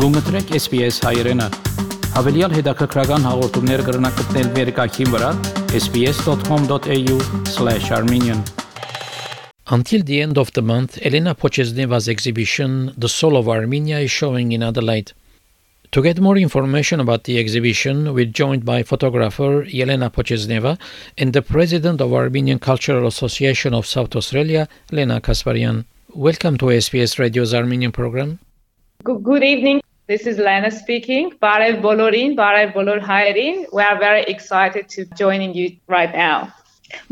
Գումտրեք SBS հայերեն։ Հավելյալ հետաքրքրական հաղորդումներ վերկայքին վրա sbs.com.au/armenian Until the end of the month, Elena Pochesneva's exhibition The Soul of Armenia is showing in Adelaide. To get more information about the exhibition, we're joined by photographer Yelena Pochesneva and the president of Armenian Cultural Association of South Australia, Lena Kasparian. Welcome to SBS Radio's Armenian program. Good, good evening. This is Lena speaking. Barev Bolorin, Barev Bolor Haerin. We are very excited to joining you right now.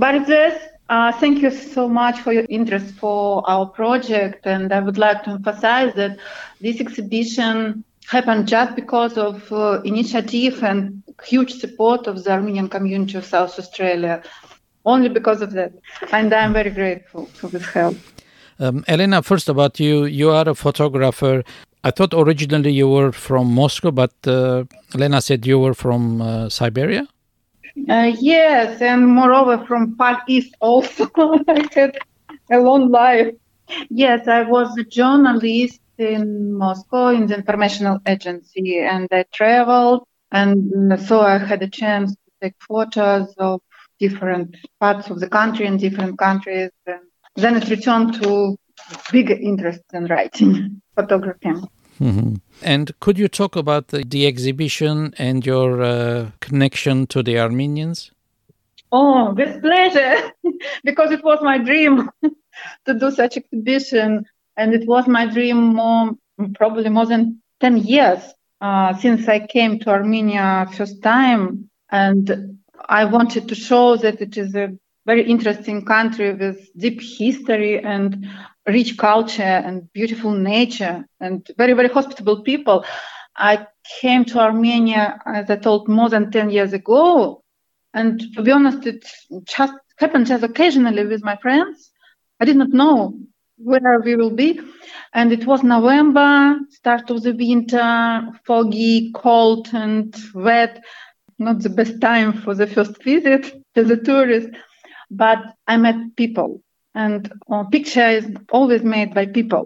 Barev, uh, thank you so much for your interest for our project. And I would like to emphasize that this exhibition happened just because of uh, initiative and huge support of the Armenian community of South Australia. Only because of that. And I'm very grateful for this help. Um, Elena, first about you, you are a photographer. I thought originally you were from Moscow, but uh, Elena said you were from uh, Siberia. Uh, yes, and moreover from Far East also. I had a long life. Yes, I was a journalist in Moscow in the informational agency, and I traveled, and so I had a chance to take photos of different parts of the country and different countries. And then it returned to big interest in writing, photography. Mm-hmm. And could you talk about the, the exhibition and your uh, connection to the Armenians? Oh, with pleasure, because it was my dream to do such exhibition and it was my dream more, probably more than 10 years uh, since I came to Armenia first time. And I wanted to show that it is a very interesting country with deep history and rich culture and beautiful nature and very, very hospitable people. I came to Armenia, as I told, more than 10 years ago. And to be honest, it just happened just occasionally with my friends. I did not know where we will be. And it was November, start of the winter, foggy, cold, and wet. Not the best time for the first visit as a tourist, but I met people. And a picture is always made by people.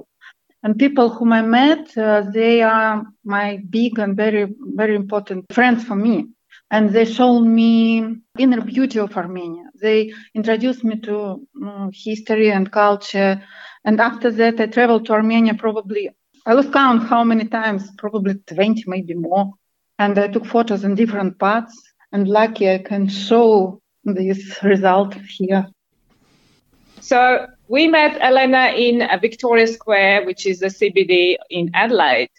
And people whom I met, uh, they are my big and very, very important friends for me. And they showed me inner beauty of Armenia. They introduced me to um, history and culture and after that, I traveled to Armenia probably, I lost count how many times, probably 20, maybe more. And I took photos in different parts. And lucky I can show this result here. So we met Elena in Victoria Square, which is the CBD in Adelaide.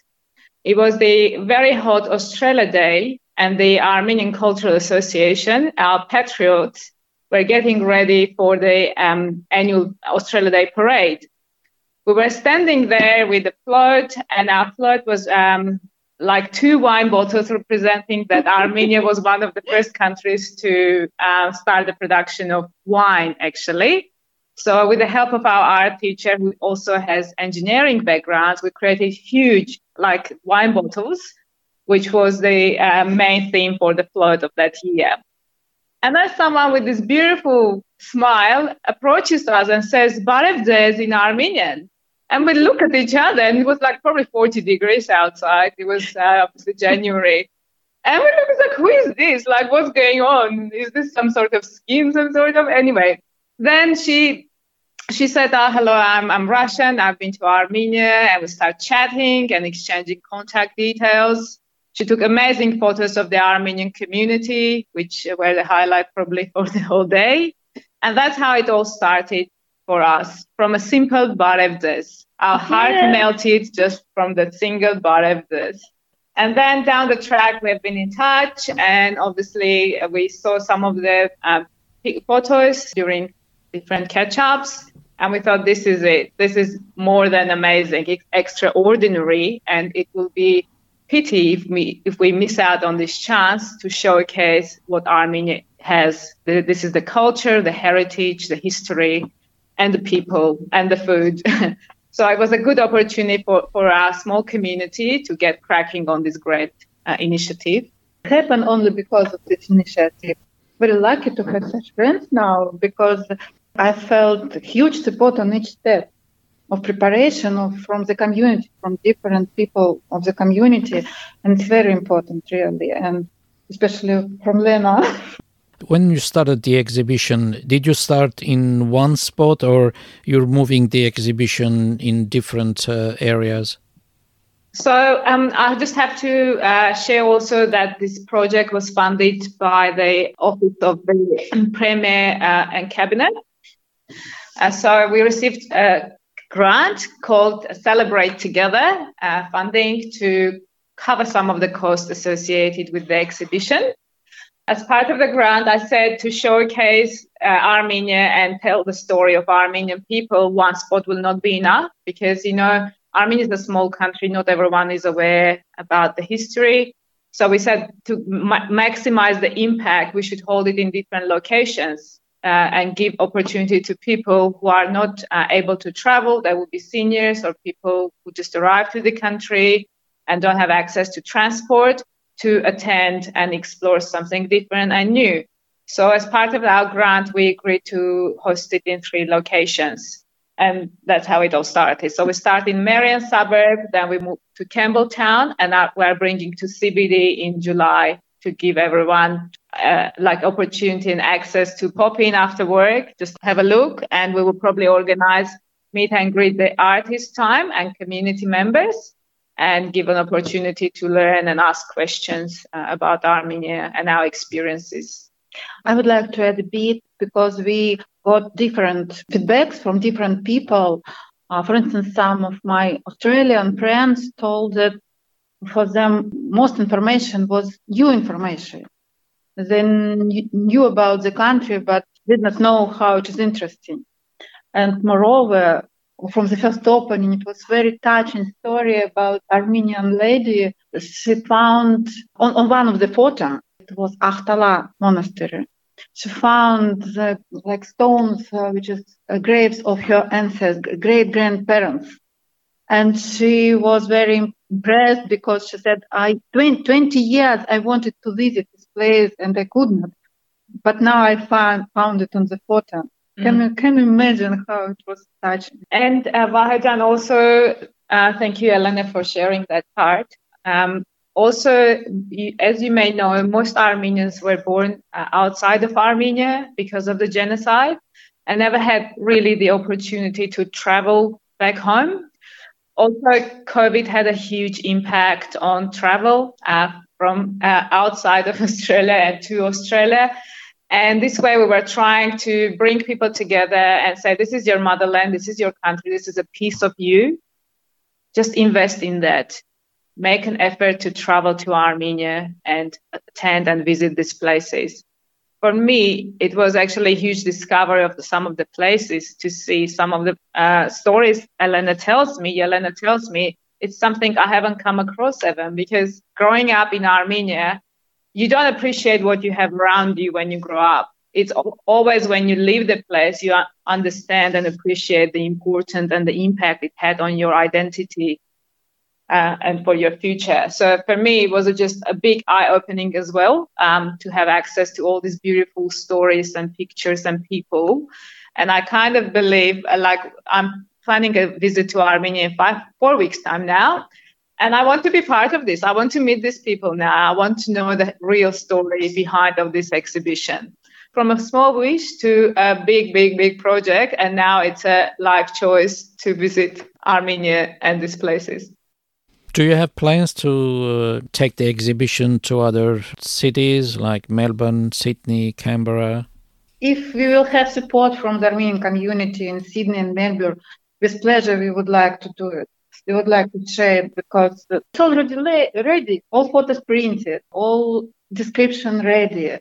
It was the very hot Australia Day, and the Armenian Cultural Association, our patriots, were getting ready for the um, annual Australia Day parade we were standing there with the float, and our float was um, like two wine bottles representing that Armenia was one of the first countries to uh, start the production of wine, actually. So, with the help of our art teacher, who also has engineering background, we created huge, like wine bottles, which was the uh, main theme for the float of that year. And then someone with this beautiful smile approaches us and says, Barev in Armenian. And we look at each other, and it was like probably 40 degrees outside. It was uh, obviously January. And we look like, who is this? Like, what's going on? Is this some sort of scheme, some sort of? Anyway, then she she said, oh, hello, I'm, I'm Russian. I've been to Armenia. And we start chatting and exchanging contact details. She took amazing photos of the Armenian community, which were the highlight probably for the whole day. And that's how it all started for us from a simple barevdes. Our heart yeah. melted just from the single barevdes. And then down the track, we've been in touch, and obviously we saw some of the um, photos during different catch-ups, and we thought this is it. This is more than amazing. It's extraordinary, and it will be pity if we if we miss out on this chance to showcase what Armenia has. This is the culture, the heritage, the history, and the people and the food. so it was a good opportunity for, for our small community to get cracking on this great uh, initiative. It happened only because of this initiative. Very lucky to have such friends now because I felt huge support on each step. of preparation of, from the community, from different people of the community, and it's very important, really, and especially from Lena. when you started the exhibition, did you start in one spot or you're moving the exhibition in different uh, areas? So um, I just have to uh, share also that this project was funded by the Office of the Premier uh, and Cabinet. Uh, so we received a grant called Celebrate Together uh, funding to cover some of the costs associated with the exhibition. As part of the grant, I said to showcase uh, Armenia and tell the story of Armenian people, one spot will not be enough because, you know, Armenia is a small country. Not everyone is aware about the history. So we said to ma- maximize the impact, we should hold it in different locations uh, and give opportunity to people who are not uh, able to travel. That would be seniors or people who just arrived to the country and don't have access to transport to attend and explore something different and new. So as part of our grant, we agreed to host it in three locations. And that's how it all started. So we start in Marion suburb, then we move to Campbelltown, and we're bringing to CBD in July to give everyone uh, like opportunity and access to pop in after work, just have a look, and we will probably organize meet and greet the artist time and community members and give an opportunity to learn and ask questions uh, about Armenia and our experiences. I would like to add a bit because we got different feedbacks from different people. Uh, for instance, some of my Australian friends told that for them most information was new information. They knew about the country but did not know how it is interesting. And moreover, from the first opening, it was very touching story about Armenian lady. She found on, on one of the photos, it was Akhtala monastery. She found the, like stones, uh, which is uh, graves of her ancestors, great grandparents. And she was very impressed because she said, I 20, 20 years I wanted to visit this place and I could not. But now I found, found it on the photo. Can you can you imagine how it was touching? And uh, Vahajan also, uh, thank you, Elena, for sharing that part. Um, also, as you may know, most Armenians were born uh, outside of Armenia because of the genocide and never had really the opportunity to travel back home. Also, COVID had a huge impact on travel uh, from uh, outside of Australia and to Australia and this way, we were trying to bring people together and say, this is your motherland, this is your country, this is a piece of you. Just invest in that. Make an effort to travel to Armenia and attend and visit these places. For me, it was actually a huge discovery of the, some of the places to see some of the uh, stories Elena tells me. Elena tells me it's something I haven't come across ever because growing up in Armenia, you don't appreciate what you have around you when you grow up. It's always when you leave the place, you understand and appreciate the importance and the impact it had on your identity uh, and for your future. So for me, it was just a big eye opening as well um, to have access to all these beautiful stories and pictures and people. And I kind of believe, uh, like, I'm planning a visit to Armenia in five, four weeks' time now and I want to be part of this. I want to meet these people now. I want to know the real story behind of this exhibition. From a small wish to a big, big, big project, and now it's a life choice to visit Armenia and these places. Do you have plans to uh, take the exhibition to other cities like Melbourne, Sydney, Canberra? If we will have support from the Armenian community in Sydney and Melbourne, with pleasure we would like to do it we would like to share it because it's already ready. All photos printed, all description ready.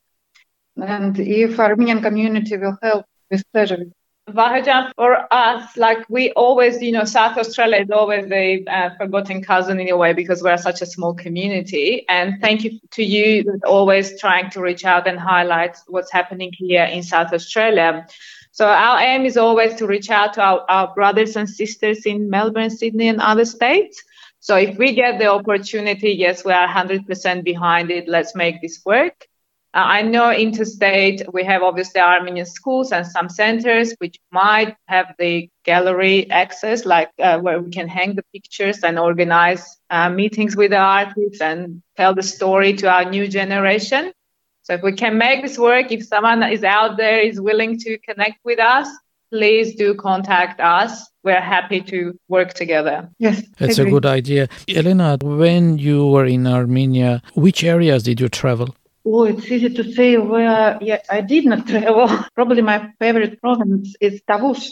And if Armenian community will help, with pleasure. Vahajan, for us, like we always, you know, South Australia is always a uh, forgotten cousin in a way because we're such a small community. And thank you to you always trying to reach out and highlight what's happening here in South Australia. So our aim is always to reach out to our, our brothers and sisters in Melbourne, Sydney, and other states. So if we get the opportunity, yes, we are 100% behind it. Let's make this work. Uh, I know interstate, we have obviously Armenian schools and some centers which might have the gallery access, like uh, where we can hang the pictures and organize uh, meetings with the artists and tell the story to our new generation. So if we can make this work, if someone is out there is willing to connect with us, please do contact us. We're happy to work together. Yes, That's a good idea. Elena, when you were in Armenia, which areas did you travel? Oh, it's easy to say where yeah, I did not travel. Probably my favorite province is Tavush,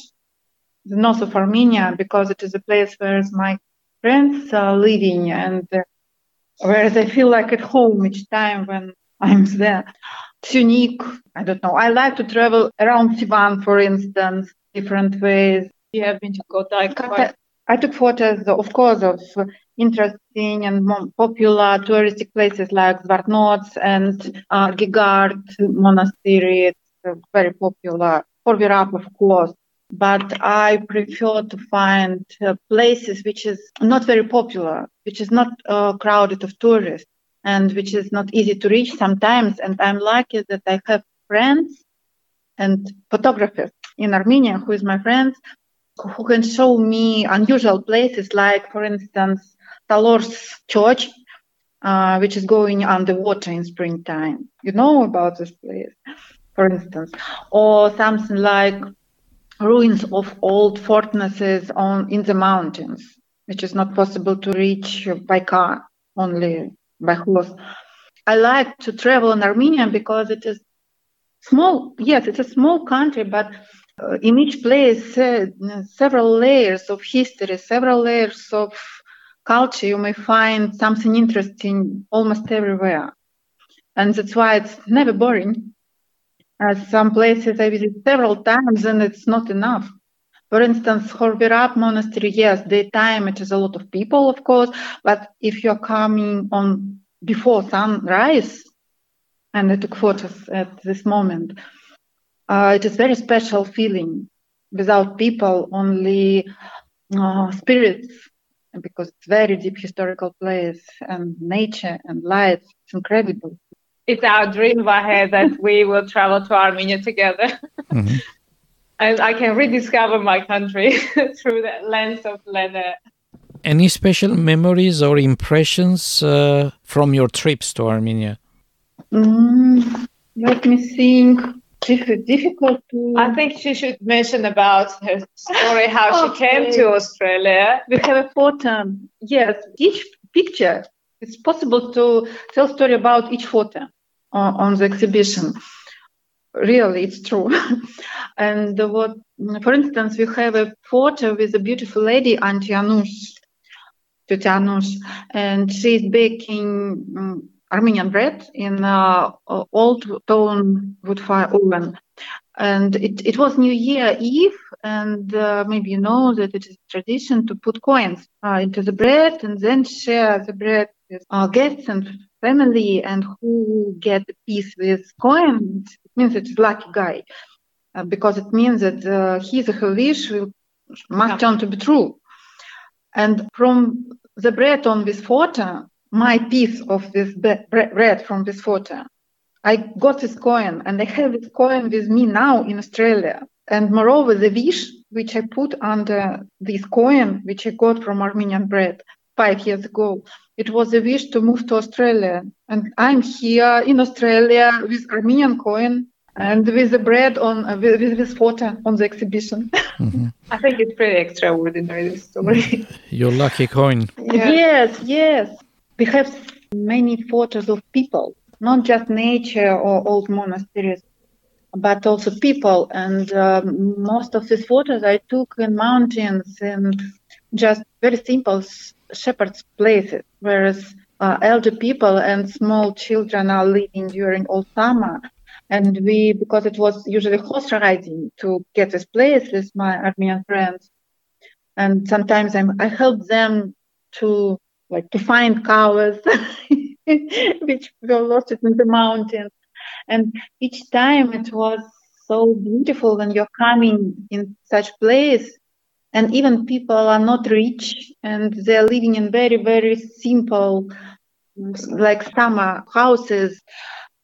the north of Armenia, because it is a place where my friends are living and uh, whereas I feel like at home each time when I'm there. It's unique. I don't know. I like to travel around Sevan, for instance, different ways. You have been to Kotayk quite I took photos, of course, of interesting and popular touristic places like Zvartnots and uh, Geghard Monastery. It's uh, very popular. for Khor Virap, of course. But I prefer to find uh, places which is not very popular, which is not uh, crowded of tourists, and which is not easy to reach sometimes. And I'm lucky that I have friends and photographers in Armenia who is my friends who can show me unusual places like, for instance, Talor's church, uh, which is going underwater in springtime. You know about this place, for instance, or something like ruins of old fortresses on in the mountains, which is not possible to reach by car, only by horse. I like to travel in Armenia because it is small. Yes, it's a small country, but uh, in each place uh, several layers of history, several layers of culture. You may find something interesting almost everywhere, and that's why it's never boring. Uh, some places I visit several times, and it's not enough. For instance, Khor Virap Monastery, yes, daytime it is a lot of people, of course, but if you're coming on before sunrise, and I took photos at this moment, uh, it is very special feeling without people, only uh, spirits, because it's very deep historical place and nature and light. It's incredible. it's our dream, Vahe, that we will travel to Armenia together. Mhm. and I can rediscover my country through the lens of Lena. Any special memories or impressions uh, from your trips to Armenia? Mm, let me think. Dif- difficult to. I think she should mention about her story, how she came to Australia. we have a photo. Yes, each picture. It's possible to tell story about each photo uh, on the exhibition. Really, it's true. and what, for instance, we have a photo with a beautiful lady, Auntie Anush, Teta Anush, and she's baking um, Armenian bread in uh, old stone wood fire oven. And it, it was New Year Eve, and uh, maybe you know that it is tradition to put coins uh, into the bread and then share the bread with uh, guests and family. And who get a piece with coins, it means it's lucky guy, uh, because it means that uh, his or her wish will must turn to be true. And from the bread on this photo, my piece of this bre- bre- bread from this photo, I got this coin and I have this coin with me now in Australia. And moreover, the wish which I put under this coin, which I got from Armenian bread five years ago, it was a wish to move to Australia. And I'm here in Australia with Armenian coin and with the bread on uh, with, with this photo on the exhibition. I think it's pretty extraordinary, this story. Your lucky coin. Yes, yes. We have many photos of people, not just nature or old monasteries, but also people. And um, most of these photos I took in mountains and just very simple shepherds' places, whereas uh, elder people and small children are living during all summer. And we, because it was usually horse riding to get this place with my Armenian friends, and sometimes I'm, I help them to like to find cows which were lost in the mountains. And each time it was so beautiful when you're coming in such place and even people are not rich and they're living in very very simple like summer houses.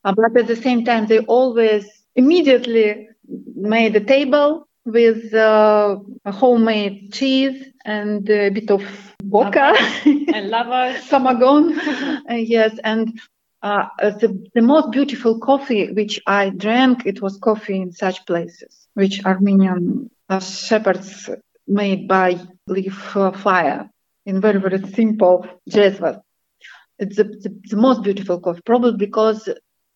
Uh, but at the same time, they always immediately made a table with uh, homemade cheese and a bit of vodka and lovers. samogon. Uh, yes, and uh, uh, the, the most beautiful coffee which I drank, it was coffee in such places, which Armenian uh, shepherds made by leaf uh, fire in very, very simple jezva. It's the, the, the most beautiful coffee, probably because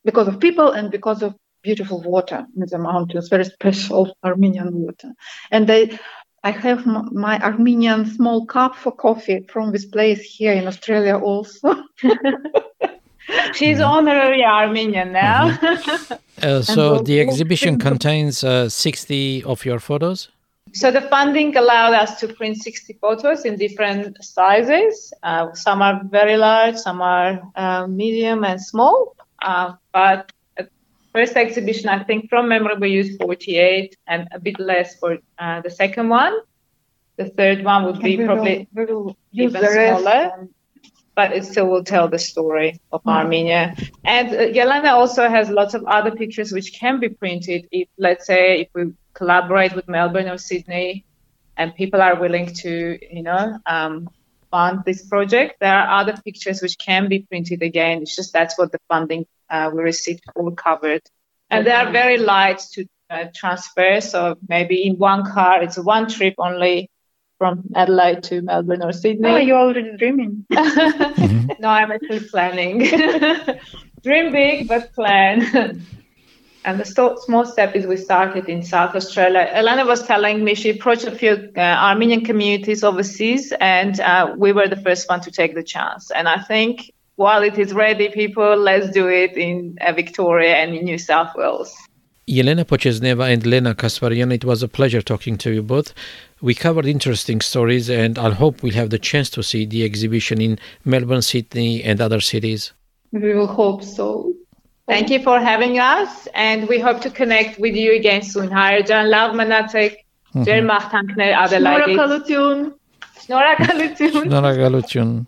because of people and because of beautiful water in the mountains, very special Armenian water. And I, I have m- my Armenian small cup for coffee from this place here in Australia also. She's honorary Armenian now. Uh, so the exhibition contains uh, 60 of your photos. So the funding allowed us to print 60 photos in different sizes. Uh, some are very large, some are uh, medium and small. Uh, but at first exhibition, I think from memory we used 48 and a bit less for uh, the second one. The third one would be probably will, we will use even smaller. and- but it still will tell the story of Mm. Armenia. And uh, Yelena also has lots of other pictures which can be printed if, let's say, if we collaborate with Melbourne or Sydney, and people are willing to, you know, um, fund this project. There are other pictures which can be printed again. It's just that's what the funding uh, we received all covered, and they are very light to uh, transfer. So maybe in one car, it's one trip only from Adelaide to Melbourne or Sydney. Oh, you're already dreaming. no, I'm actually planning. Dream big, but plan. and the sto- small step is we started in South Australia. Elena was telling me she approached a few uh, Armenian communities overseas, and uh, we were the first one to take the chance. And I think while it is ready, people, let's do it in uh, Victoria and in New South Wales. Yelena Pochesneva and Lena Kasparian, it was a pleasure talking to you both. We covered interesting stories, and I hope we'll have the chance to see the exhibition in Melbourne, Sydney, and other cities. We will hope so. Thank you for having us, and we hope to connect with you again soon. Hayırcan, love manatek, mm-hmm. Adelaide. Şnora kalutun. Şnora kalutun. Şnora kalutun.